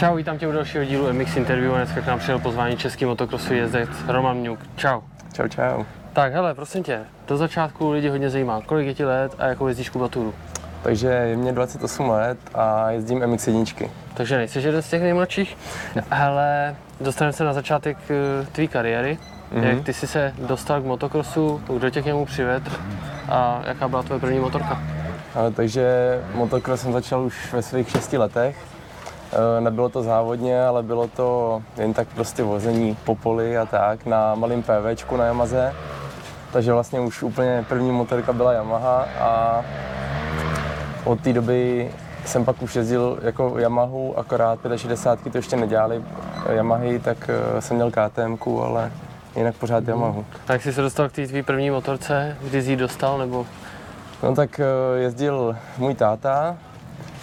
Čau, vítám tě u dalšího dílu MX Interview a dneska k nám přijel pozvání český motokrosu jezdec Roman Mňuk. Čau. Čau, čau. Tak hele, prosím tě, do začátku lidi hodně zajímá, kolik je ti let a jakou jezdíš kubaturu? Takže je mě 28 let a jezdím MX1. Takže nejsi jeden z těch nejmladších. Hele, dostaneme se na začátek eh, tvý kariéry. Mm-hmm. Jak ty jsi se dostal k motokrosu, kdo tě k němu přivedl a jaká byla tvoje první motorka? Ale, takže motocross jsem začal už ve svých 6 letech. E, nebylo to závodně, ale bylo to jen tak prostě vození po poli a tak na malým PVčku na Yamaze. Takže vlastně už úplně první motorka byla Yamaha a od té doby jsem pak už jezdil jako Yamahu, akorát 65 to ještě nedělali Yamahy, tak e, jsem měl KTM, ale jinak pořád Yamahu. A jak jsi se dostal k té tvý první motorce? Kdy jsi ji dostal nebo? No tak e, jezdil můj táta,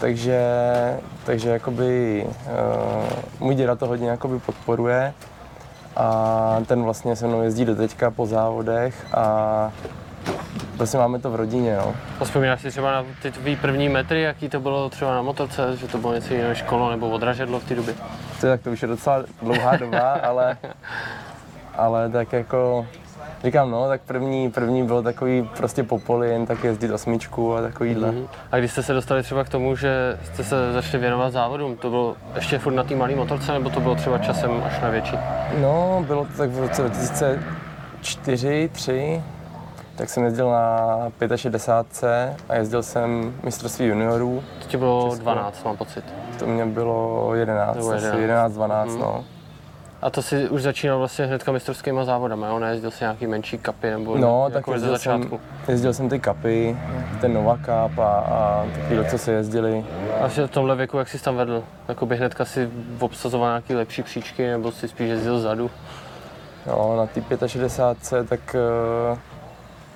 takže, takže jakoby, uh, můj děda to hodně jakoby podporuje a ten vlastně se mnou jezdí do teďka po závodech a prostě máme to v rodině, no. Vzpomínáš si třeba na ty tvý první metry, jaký to bylo třeba na motorce, že to bylo něco jiného než kolo nebo odražedlo v té době? To, tak to už je docela dlouhá doba, ale, ale tak jako Říkám, no, tak první, první bylo takový prostě po poli, jen tak jezdit osmičku a takovýhle. Mm-hmm. A když jste se dostali třeba k tomu, že jste se začali věnovat závodům, to bylo ještě furt na té malé motorce, nebo to bylo třeba časem až na větší? No, bylo to tak v roce 2004, 3, tak jsem jezdil na 65 a jezdil jsem mistrovství juniorů. To ti bylo Česko. 12, mám pocit. To mě bylo 11, 11. asi 11, 12, mm. no. A to si už začínal vlastně hnedka mistrovskými závodami, jo? Nejezdil si nějaký menší kapy nebo No, tak jako jezdil, jsem, jezdil jsem ty kapy, ten Nova Cup a, a takový, co se jezdili. A v tomhle věku, jak jsi tam vedl? Jakoby hnedka si obsazoval nějaký lepší příčky nebo si spíš jezdil zadu? No, na té 65, tak uh,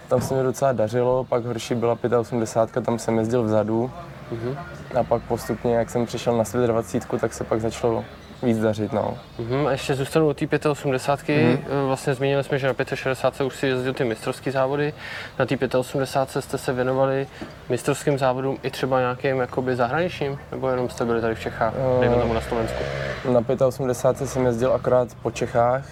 tam se mi docela dařilo, pak horší byla 85, tam jsem jezdil vzadu. Uh-huh. A pak postupně, jak jsem přišel na 20, tak se pak začalo víc dařit. No. Uh-huh. A ještě zůstanu u té 85. Uh-huh. Vlastně zmínili jsme, že na 65 už si jezdil ty mistrovské závody. Na té 85 jste se věnovali mistrovským závodům i třeba nějakým jakoby zahraničním? Nebo jenom jste byli tady v Čechách, uh, dejme tomu na Slovensku? Na 85 jsem jezdil akorát po Čechách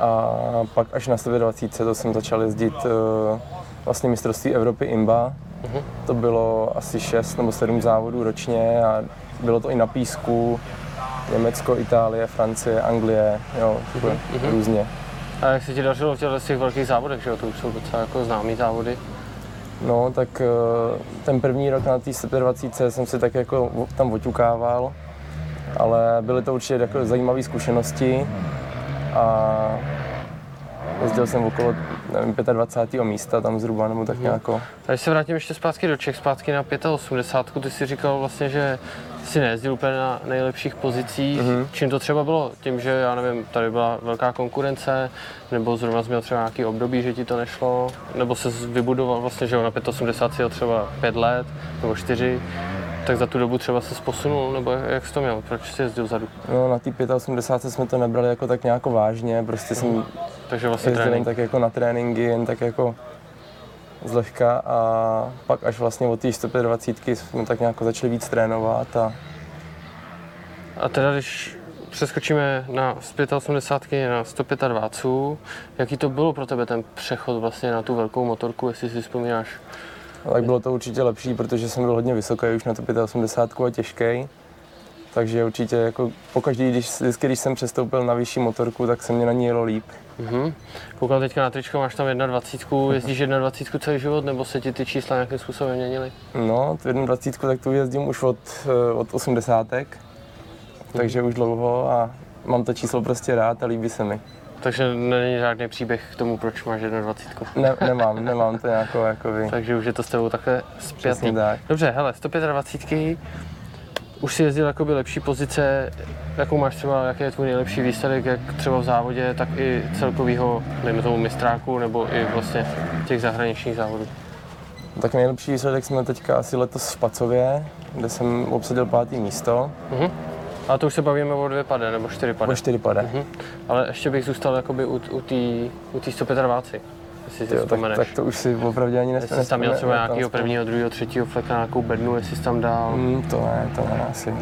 a pak až na 120 to jsem začal jezdit uh, vlastně mistrovství Evropy IMBA. Uh-huh. To bylo asi 6 nebo 7 závodů ročně a bylo to i na písku, Německo, Itálie, Francie, Anglie, jo, mm-hmm. různě. A jak se ti dařilo v těchto těch velkých závodech, že jo? To už jsou docela jako známý závody. No, tak eh, ten první rok na té 120 jsem si tak jako tam oťukával, ale byly to určitě jako zajímavé zkušenosti a jezdil jsem okolo nevím, 25. místa tam zhruba, nebo tak mhm. nějak. Když se vrátím ještě zpátky do Čech, zpátky na 85, ty si říkal vlastně, že si nejezdil úplně na nejlepších pozicích. Mm-hmm. Čím to třeba bylo? Tím, že já nevím, tady byla velká konkurence, nebo zrovna jsi měl třeba nějaký období, že ti to nešlo, nebo se vybudoval vlastně, že na 85 jsi třeba 5 let nebo 4, tak za tu dobu třeba se posunul, nebo jak jsi to měl? Proč jsi jezdil vzadu? No, na té 85 jsme to nebrali jako tak nějak vážně, prostě jsem mm. Takže vlastně jezdil trénink. tak jako na tréninky, jen tak jako zlehka a pak až vlastně od té 125 jsme tak nějak začali víc trénovat a... A teda když přeskočíme na z 85 na 125, jaký to bylo pro tebe ten přechod vlastně na tu velkou motorku, jestli si vzpomínáš? Tak bylo to určitě lepší, protože jsem byl hodně vysoký už na to 85 a těžký. Takže určitě jako pokaždý, když, vždycky, když jsem přestoupil na vyšší motorku, tak se mě na ní jelo líp. Mm-hmm. Koukal teďka na tričko, máš tam 21, jezdíš 21 celý život, nebo se ti ty čísla nějakým způsobem měnily? No, tu 21 tak tu jezdím už od, eh, od 80. Mm-hmm. Takže už dlouho a mám to číslo prostě rád a líbí se mi. Takže není žádný příběh k tomu, proč máš 21. Ne, nemám, nemám to nějakou jako vy. Takže už je to s tebou takhle zpětný. Dobře, hele, 125 už si jezdil jakoby lepší pozice, jakou máš třeba, jaký je tvůj nejlepší výsledek, jak třeba v závodě, tak i celkovýho, dejme tomu mistráku, nebo i vlastně těch zahraničních závodů? Tak nejlepší výsledek jsme teďka asi letos v Pacově, kde jsem obsadil pátý místo. Uh-huh. A to už se bavíme o dvě pade, nebo čtyři pade? O čtyři pade. Uh-huh. Ale ještě bych zůstal jakoby u, u té u 125 jestli si tak, tak, to už si opravdu ani nespomenu. Jestli jsi tam měl třeba nějakého prvního, druhého, třetího fleka, nějakou bednu, jestli jsi tam dal? Mm, to ne, to ne asi.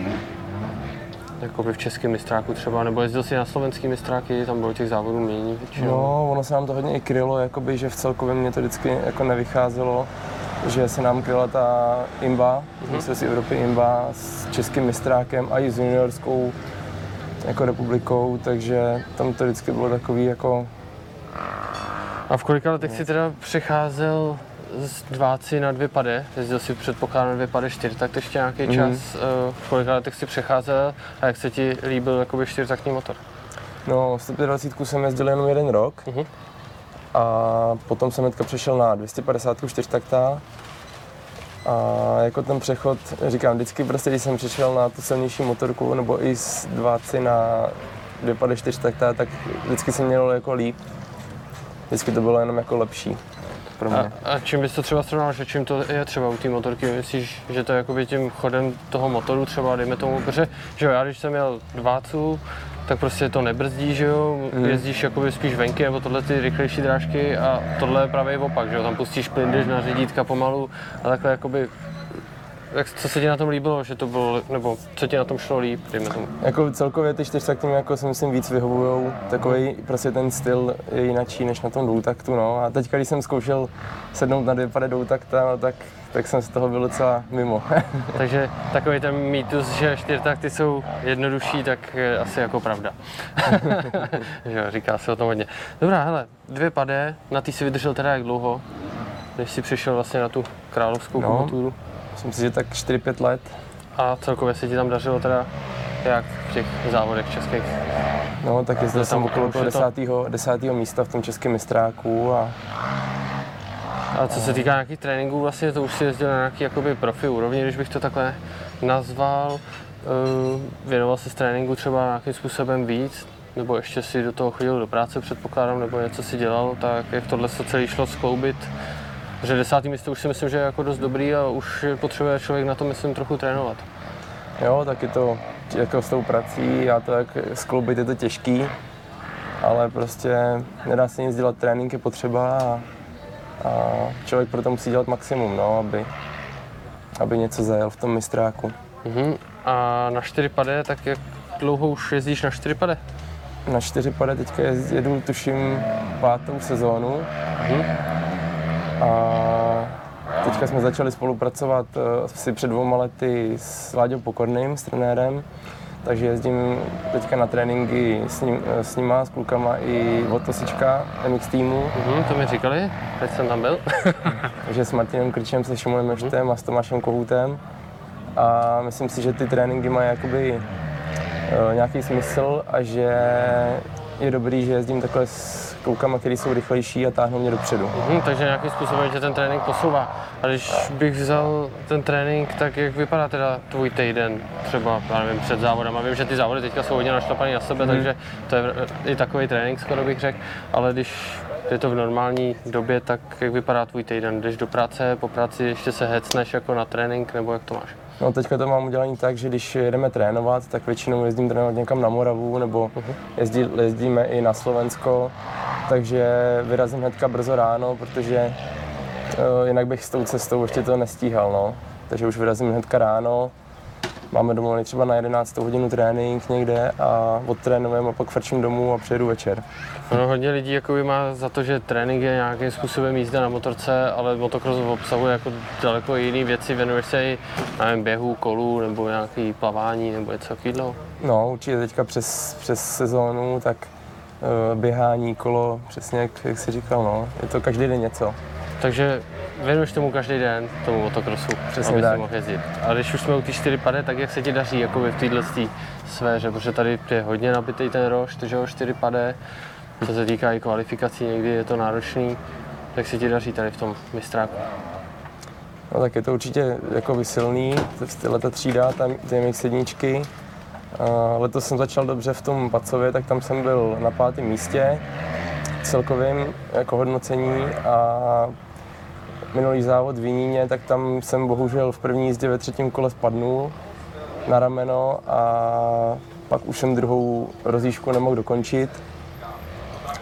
jakoby v českém mistráku třeba, nebo jezdil si na slovenský mistráky, tam bylo těch závodů méně většinou. No, ono se nám to hodně i krylo, jakoby, že v celkově mě to vždycky jako nevycházelo, že se nám kryla ta imba, mm-hmm. si Evropy imba s českým mistrákem a i s juniorskou jako republikou, takže tam to vždycky bylo takový jako... A v kolika letech si teda přecházel z dváci na dvě pade, jezdil si předpokládám na dvě pade čtyř, tak ještě nějaký mm. čas, uh, v kolika letech si přecházel a jak se ti líbil jakoby čtyřtaktní motor? No, 125 jsem jezdil jenom jeden rok uh-huh. a potom jsem hnedka přešel na 250 čtyřtakta a jako ten přechod, říkám, vždycky prostě, když jsem přišel na tu silnější motorku, nebo i z dváci na 254 takta, tak vždycky jsem měl jako líp. Vždycky to bylo jenom jako lepší pro mě. A, a čím bys to třeba srovnal, že čím to je třeba u té motorky? Myslíš, že to je jakoby tím chodem toho motoru třeba, dejme tomu, protože že jo, já když jsem měl dvácu, tak prostě to nebrzdí, že jo, mm. jezdíš jakoby spíš venky, nebo tohle ty rychlejší drážky a tohle je právě opak, že jo, tam pustíš plyn, jdeš na řidítka pomalu a takhle jakoby jak, co se ti na tom líbilo, že to bylo, nebo co ti na tom šlo líp, dejme tomu? Jako celkově ty čtyřtakty mi jako si myslím víc vyhovujou, takový prostě ten styl je jinačí než na tom dvoutaktu, no. A teď, když jsem zkoušel sednout na dvě pade dvoutakta, no, tak, tak jsem z toho byl docela mimo. Takže takový ten mýtus, že čtyřtakty jsou jednodušší, tak je asi jako pravda. že jo, říká se o tom hodně. Dobrá, hele, dvě pade, na ty si vydržel teda jak dlouho, než jsi přišel vlastně na tu královskou no. Myslím si, že tak 4-5 let. A celkově se ti tam dařilo teda jak v těch závodech českých? No, tak jezdil jsem okolo toho desátého, desátého místa v tom českém mistráku a a co se týká nějakých tréninků, vlastně to už si jezdil na nějaký jakoby profi úrovni, když bych to takhle nazval. Uh, věnoval se z tréninku třeba nějakým způsobem víc, nebo ještě si do toho chodil do práce, předpokládám, nebo něco si dělal, tak jak tohle se celý šlo skloubit Protože desátý místo už si myslím, že je jako dost dobrý a už potřebuje člověk na to, myslím, trochu trénovat. Jo, tak je to jako s tou prací a to, jak skloubit, je to těžký, ale prostě nedá se nic dělat, trénink je potřeba a, a člověk proto musí dělat maximum, no, aby, aby něco zajel v tom mistráku. Uh-huh. A na čtyři pade, tak jak dlouho už jezdíš na čtyři pade? Na čtyři pade teďka jedu, tuším, pátou sezónu. Uh-huh. A teďka jsme začali spolupracovat eh, asi před dvěma lety s Láďou Pokorným, s trenérem, takže jezdím teďka na tréninky s, ním, eh, s nima, s klukama i od Tosička MX týmu. Mm, to mi říkali, teď jsem tam byl. takže s Martinem Krčem, se Šimonem Meštem a s Tomášem Kohoutem. A myslím si, že ty tréninky mají jakoby uh, nějaký smysl a že je dobrý, že jezdím takhle s klukama, který jsou rychlejší a táhnou mě dopředu. Mhm, takže nějakým způsobem tě ten trénink posouvá. A když bych vzal ten trénink, tak jak vypadá teda tvůj týden třeba, já nevím, před závodem? Vím, že ty závody teďka jsou hodně našlapané na sebe, mhm. takže to je i takový trénink, skoro bych řekl, ale když je to v normální době, tak jak vypadá tvůj týden? Jdeš do práce, po práci ještě se hecneš jako na trénink, nebo jak to máš? No teďka to mám udělané tak, že když jedeme trénovat, tak většinou jezdím trénovat někam na Moravu nebo uh-huh. jezdí, jezdíme i na Slovensko, takže vyrazím hnedka brzo ráno, protože uh, jinak bych s tou cestou ještě to nestíhal, no. Takže už vyrazím hnedka ráno, máme domluvený třeba na 11 hodinu trénink někde a odtrénujeme a pak frčím domů a přijedu večer. No, hodně lidí jakoby má za to, že trénink je nějakým způsobem jízda na motorce, ale motocross obsahuje jako daleko jiné věci, věnuješ se i nevím, běhu, kolů nebo nějaký plavání nebo něco takového? No určitě teďka přes, přes sezónu, tak běhání, kolo, přesně jak, jak jsi říkal, no. je to každý den něco. Takže věnuješ tomu každý den, tomu motokrosu, Přesně aby tak. mohl jezdit. A když už jsme u té 4 pade, tak jak se ti daří jako v této sféře, protože tady je hodně nabitý ten roš, takže o 4 pade, co se týká i kvalifikací, někdy je to náročný, jak se ti daří tady v tom mistráku? No tak je to určitě jako vysilný, tyhle ta třída, tam ty sedničky. Letos jsem začal dobře v tom Pacově, tak tam jsem byl na pátém místě celkovým jako hodnocení a minulý závod v Jiníně, tak tam jsem bohužel v první jízdě ve třetím kole spadnul na rameno a pak už jsem druhou rozjížku nemohl dokončit.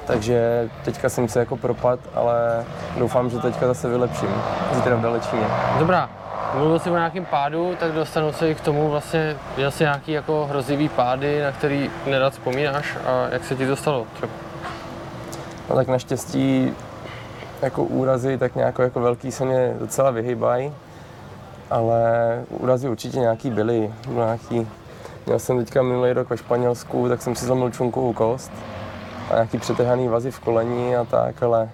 Takže teďka jsem se jako propad, ale doufám, že teďka zase vylepším. Zítra v Dalečíně. Dobrá. Mluvil jsi o nějakém pádu, tak dostanu se i k tomu vlastně, jsi nějaký jako hrozivý pády, na který nerad vzpomínáš a jak se ti to stalo třeba? No tak naštěstí jako úrazy tak nějak jako velký se mě docela vyhybají, ale úrazy určitě nějaký byly. Byl nějaký, měl jsem teďka minulý rok ve Španělsku, tak jsem si zlomil čunkovou kost a nějaký přetrhaný vazy v kolení a tak, ale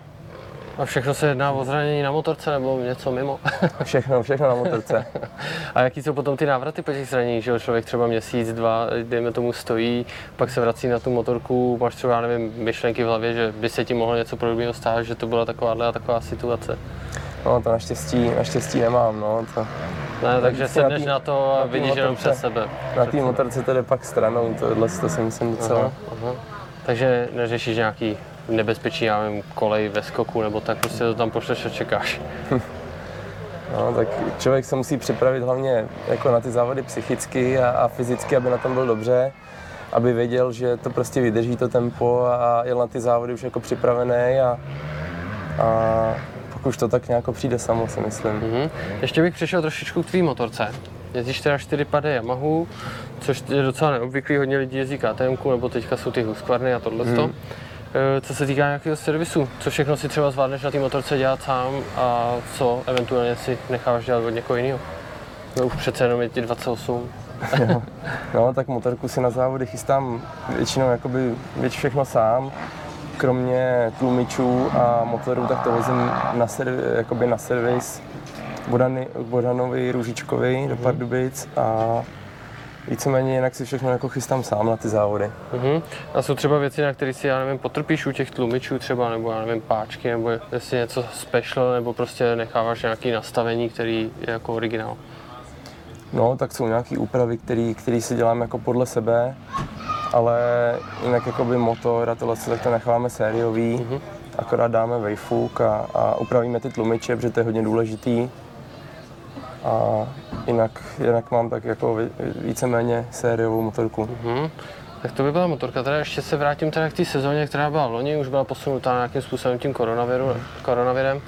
A všechno se jedná o zranění na motorce nebo něco mimo? všechno, všechno na motorce. a jaký jsou potom ty návraty po těch zraněních, že jo? člověk třeba měsíc, dva, dejme tomu stojí, pak se vrací na tu motorku, máš třeba, já nevím, myšlenky v hlavě, že by se ti mohlo něco podobného stát, že to byla takováhle a taková situace. No to naštěstí, naštěstí nemám, no. To, Ne, takže Vždycky na sedneš tý- na to a na vidíš jenom před sebe. na té motorce to jde pak stranou, tohle to si myslím docela. Aha, aha. Takže neřešíš nějaký nebezpečí, já nevím, kolej ve skoku nebo tak, prostě to tam pošleš a čekáš. No, tak člověk se musí připravit hlavně jako na ty závody psychicky a, a fyzicky, aby na tom byl dobře, aby věděl, že to prostě vydrží to tempo a jel na ty závody už jako připravený a, a pak už to tak nějak přijde samo, si myslím. Mhm. Ještě bych přešel trošičku k tvý motorce. Jezdíš teda 4 pady Yamahu, což je docela neobvyklý, hodně lidí jezdí KTM, nebo teďka jsou ty Husqvarny a tohle. Mhm. Hmm. Co se týká nějakého servisu, co všechno si třeba zvládneš na té motorce dělat sám a co eventuálně si necháš dělat od někoho jiného? No už přece jenom je ti 28. No, tak motorku si na závody chystám většinou jakoby věc všechno sám. Kromě tlumičů a motorů, tak to vozím na, servi, jakoby na servis Bodany, Bodanovi, Růžičkovi do Pardubic a víceméně jinak si všechno jako chystám sám na ty závody. Mhm. A jsou třeba věci, na které si, já nevím, potrpíš u těch tlumičů třeba, nebo já nevím, páčky, nebo jestli něco special, nebo prostě necháváš nějaký nastavení, který je jako originál. No, tak jsou nějaké úpravy, který si dělám jako podle sebe, ale jinak jakoby motor a tohle, tak to necháváme sériový, Mhm. akorát dáme vejfuk a, a upravíme ty tlumiče, protože to je hodně důležitý. A jinak, jinak mám tak jako ví- víceméně sériovou motorku. Mhm. Tak to by byla motorka. Teda ještě se vrátím teda k té sezóně, která byla v loni, už byla posunutá nějakým způsobem tím koronaviru, koronavirem.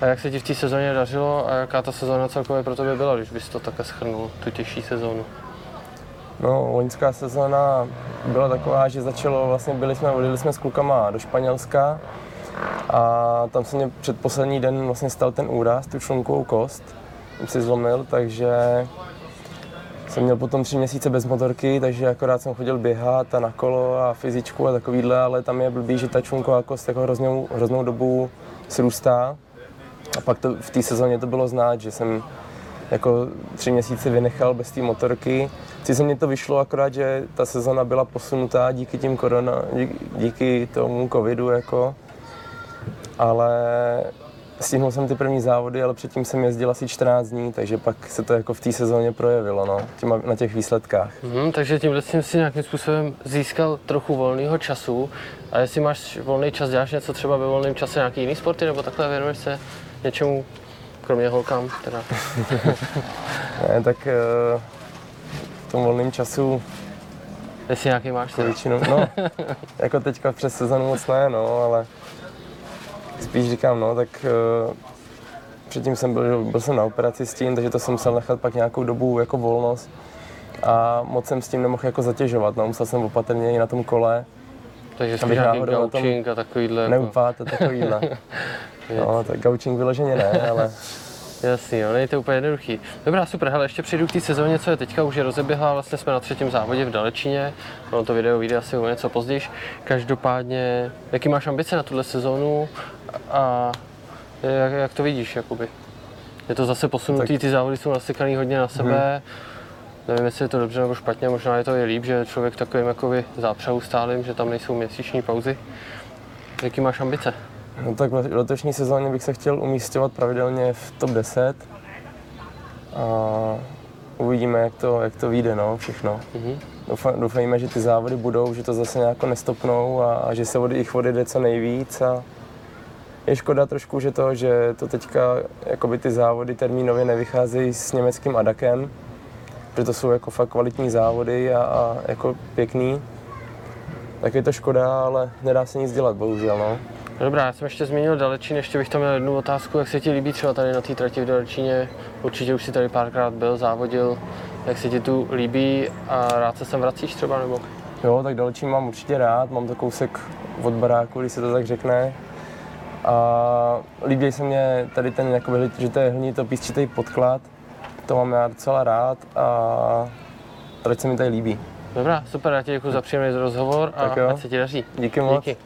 A jak se ti v té sezóně dařilo a jaká ta sezóna celkově pro tebe byla, když bys to takhle schrnul, tu těžší sezónu? No, loňská sezóna byla taková, že začalo, vlastně byli jsme, odjeli jsme s klukama do Španělska a tam se mě předposlední den vlastně stal ten úraz, tu člunkovou kost, si zlomil, takže jsem měl potom tři měsíce bez motorky, takže akorát jsem chodil běhat a na kolo a fyzičku a takovýhle, ale tam je blbý, že ta člunková kost jako hroznou, hroznou dobu srůstá. A pak to, v té sezóně to bylo znát, že jsem jako tři měsíce vynechal bez té motorky. Sice mě to vyšlo, akorát, že ta sezona byla posunutá díky tím korona, díky tomu covidu, jako. Ale stihnul jsem ty první závody, ale předtím jsem jezdil asi 14 dní, takže pak se to jako v té sezóně projevilo, no, těma, na těch výsledkách. Mhm, takže tímhle tím si nějakým způsobem získal trochu volného času. A jestli máš volný čas, děláš něco třeba ve volném čase, nějaký jiný sporty, nebo takhle věnuješ se něčemu, kromě holkám teda. Ne, tak eh, v tom volném času Jestli nějaký máš většinou, no, jako teďka přes sezonu moc ne, no, ale spíš říkám, no, tak uh, předtím jsem byl, byl jsem na operaci s tím, takže to jsem musel nechat pak nějakou dobu jako volnost a moc jsem s tím nemohl jako zatěžovat, no, musel jsem opatrně i na tom kole, Takže Abych nějaký gaučing a takovýhle. Jako, neupát a takovýhle. No, tak gaučing vyloženě ne, ale jasný, jo, není to úplně jednoduchý. Dobrá, super, hele, ještě přijdu k té sezóně, co je teďka, už je rozeběhla, vlastně jsme na třetím závodě v Dalečíně, ono to video vyjde asi o něco později. Každopádně, jaký máš ambice na tuhle sezónu a jak, jak to vidíš, jakoby? Je to zase posunutý, ty závody jsou nasekaný hodně na sebe, Nevím, jestli je to dobře nebo špatně, možná je to i líp, že člověk takovým jakoby zápřehu stálým, že tam nejsou měsíční pauzy. Jaký máš ambice? No tak v letošní sezóně bych se chtěl umístěvat pravidelně v top 10 a uvidíme, jak to, jak to vyjde, no, všechno. Mhm. Doufám, doufejme, že ty závody budou, že to zase nějak nestopnou a, a že se od jich odjede co nejvíc a je škoda trošku, že to, že to teďka jakoby ty závody termínově nevycházejí s německým Adakem, že to jsou jako fakt kvalitní závody a, a jako pěkný. Tak je to škoda, ale nedá se nic dělat, bohužel, no. Dobrá, já jsem ještě zmínil Dalečín, ještě bych tam měl jednu otázku, jak se ti líbí třeba tady na té trati v Dalečíně, určitě už si tady párkrát byl, závodil, jak se ti tu líbí a rád se sem vracíš třeba nebo? Jo, tak Dalečín mám určitě rád, mám to kousek od baráku, když se to tak řekne. A líbí se mě tady ten, jakoby, že to je hlinito písčitý podklad, to mám já docela rád a proč se mi tady líbí. Dobrá, super, já ti děkuji za příjemný rozhovor a ať se ti daří. Díky moc. Díky.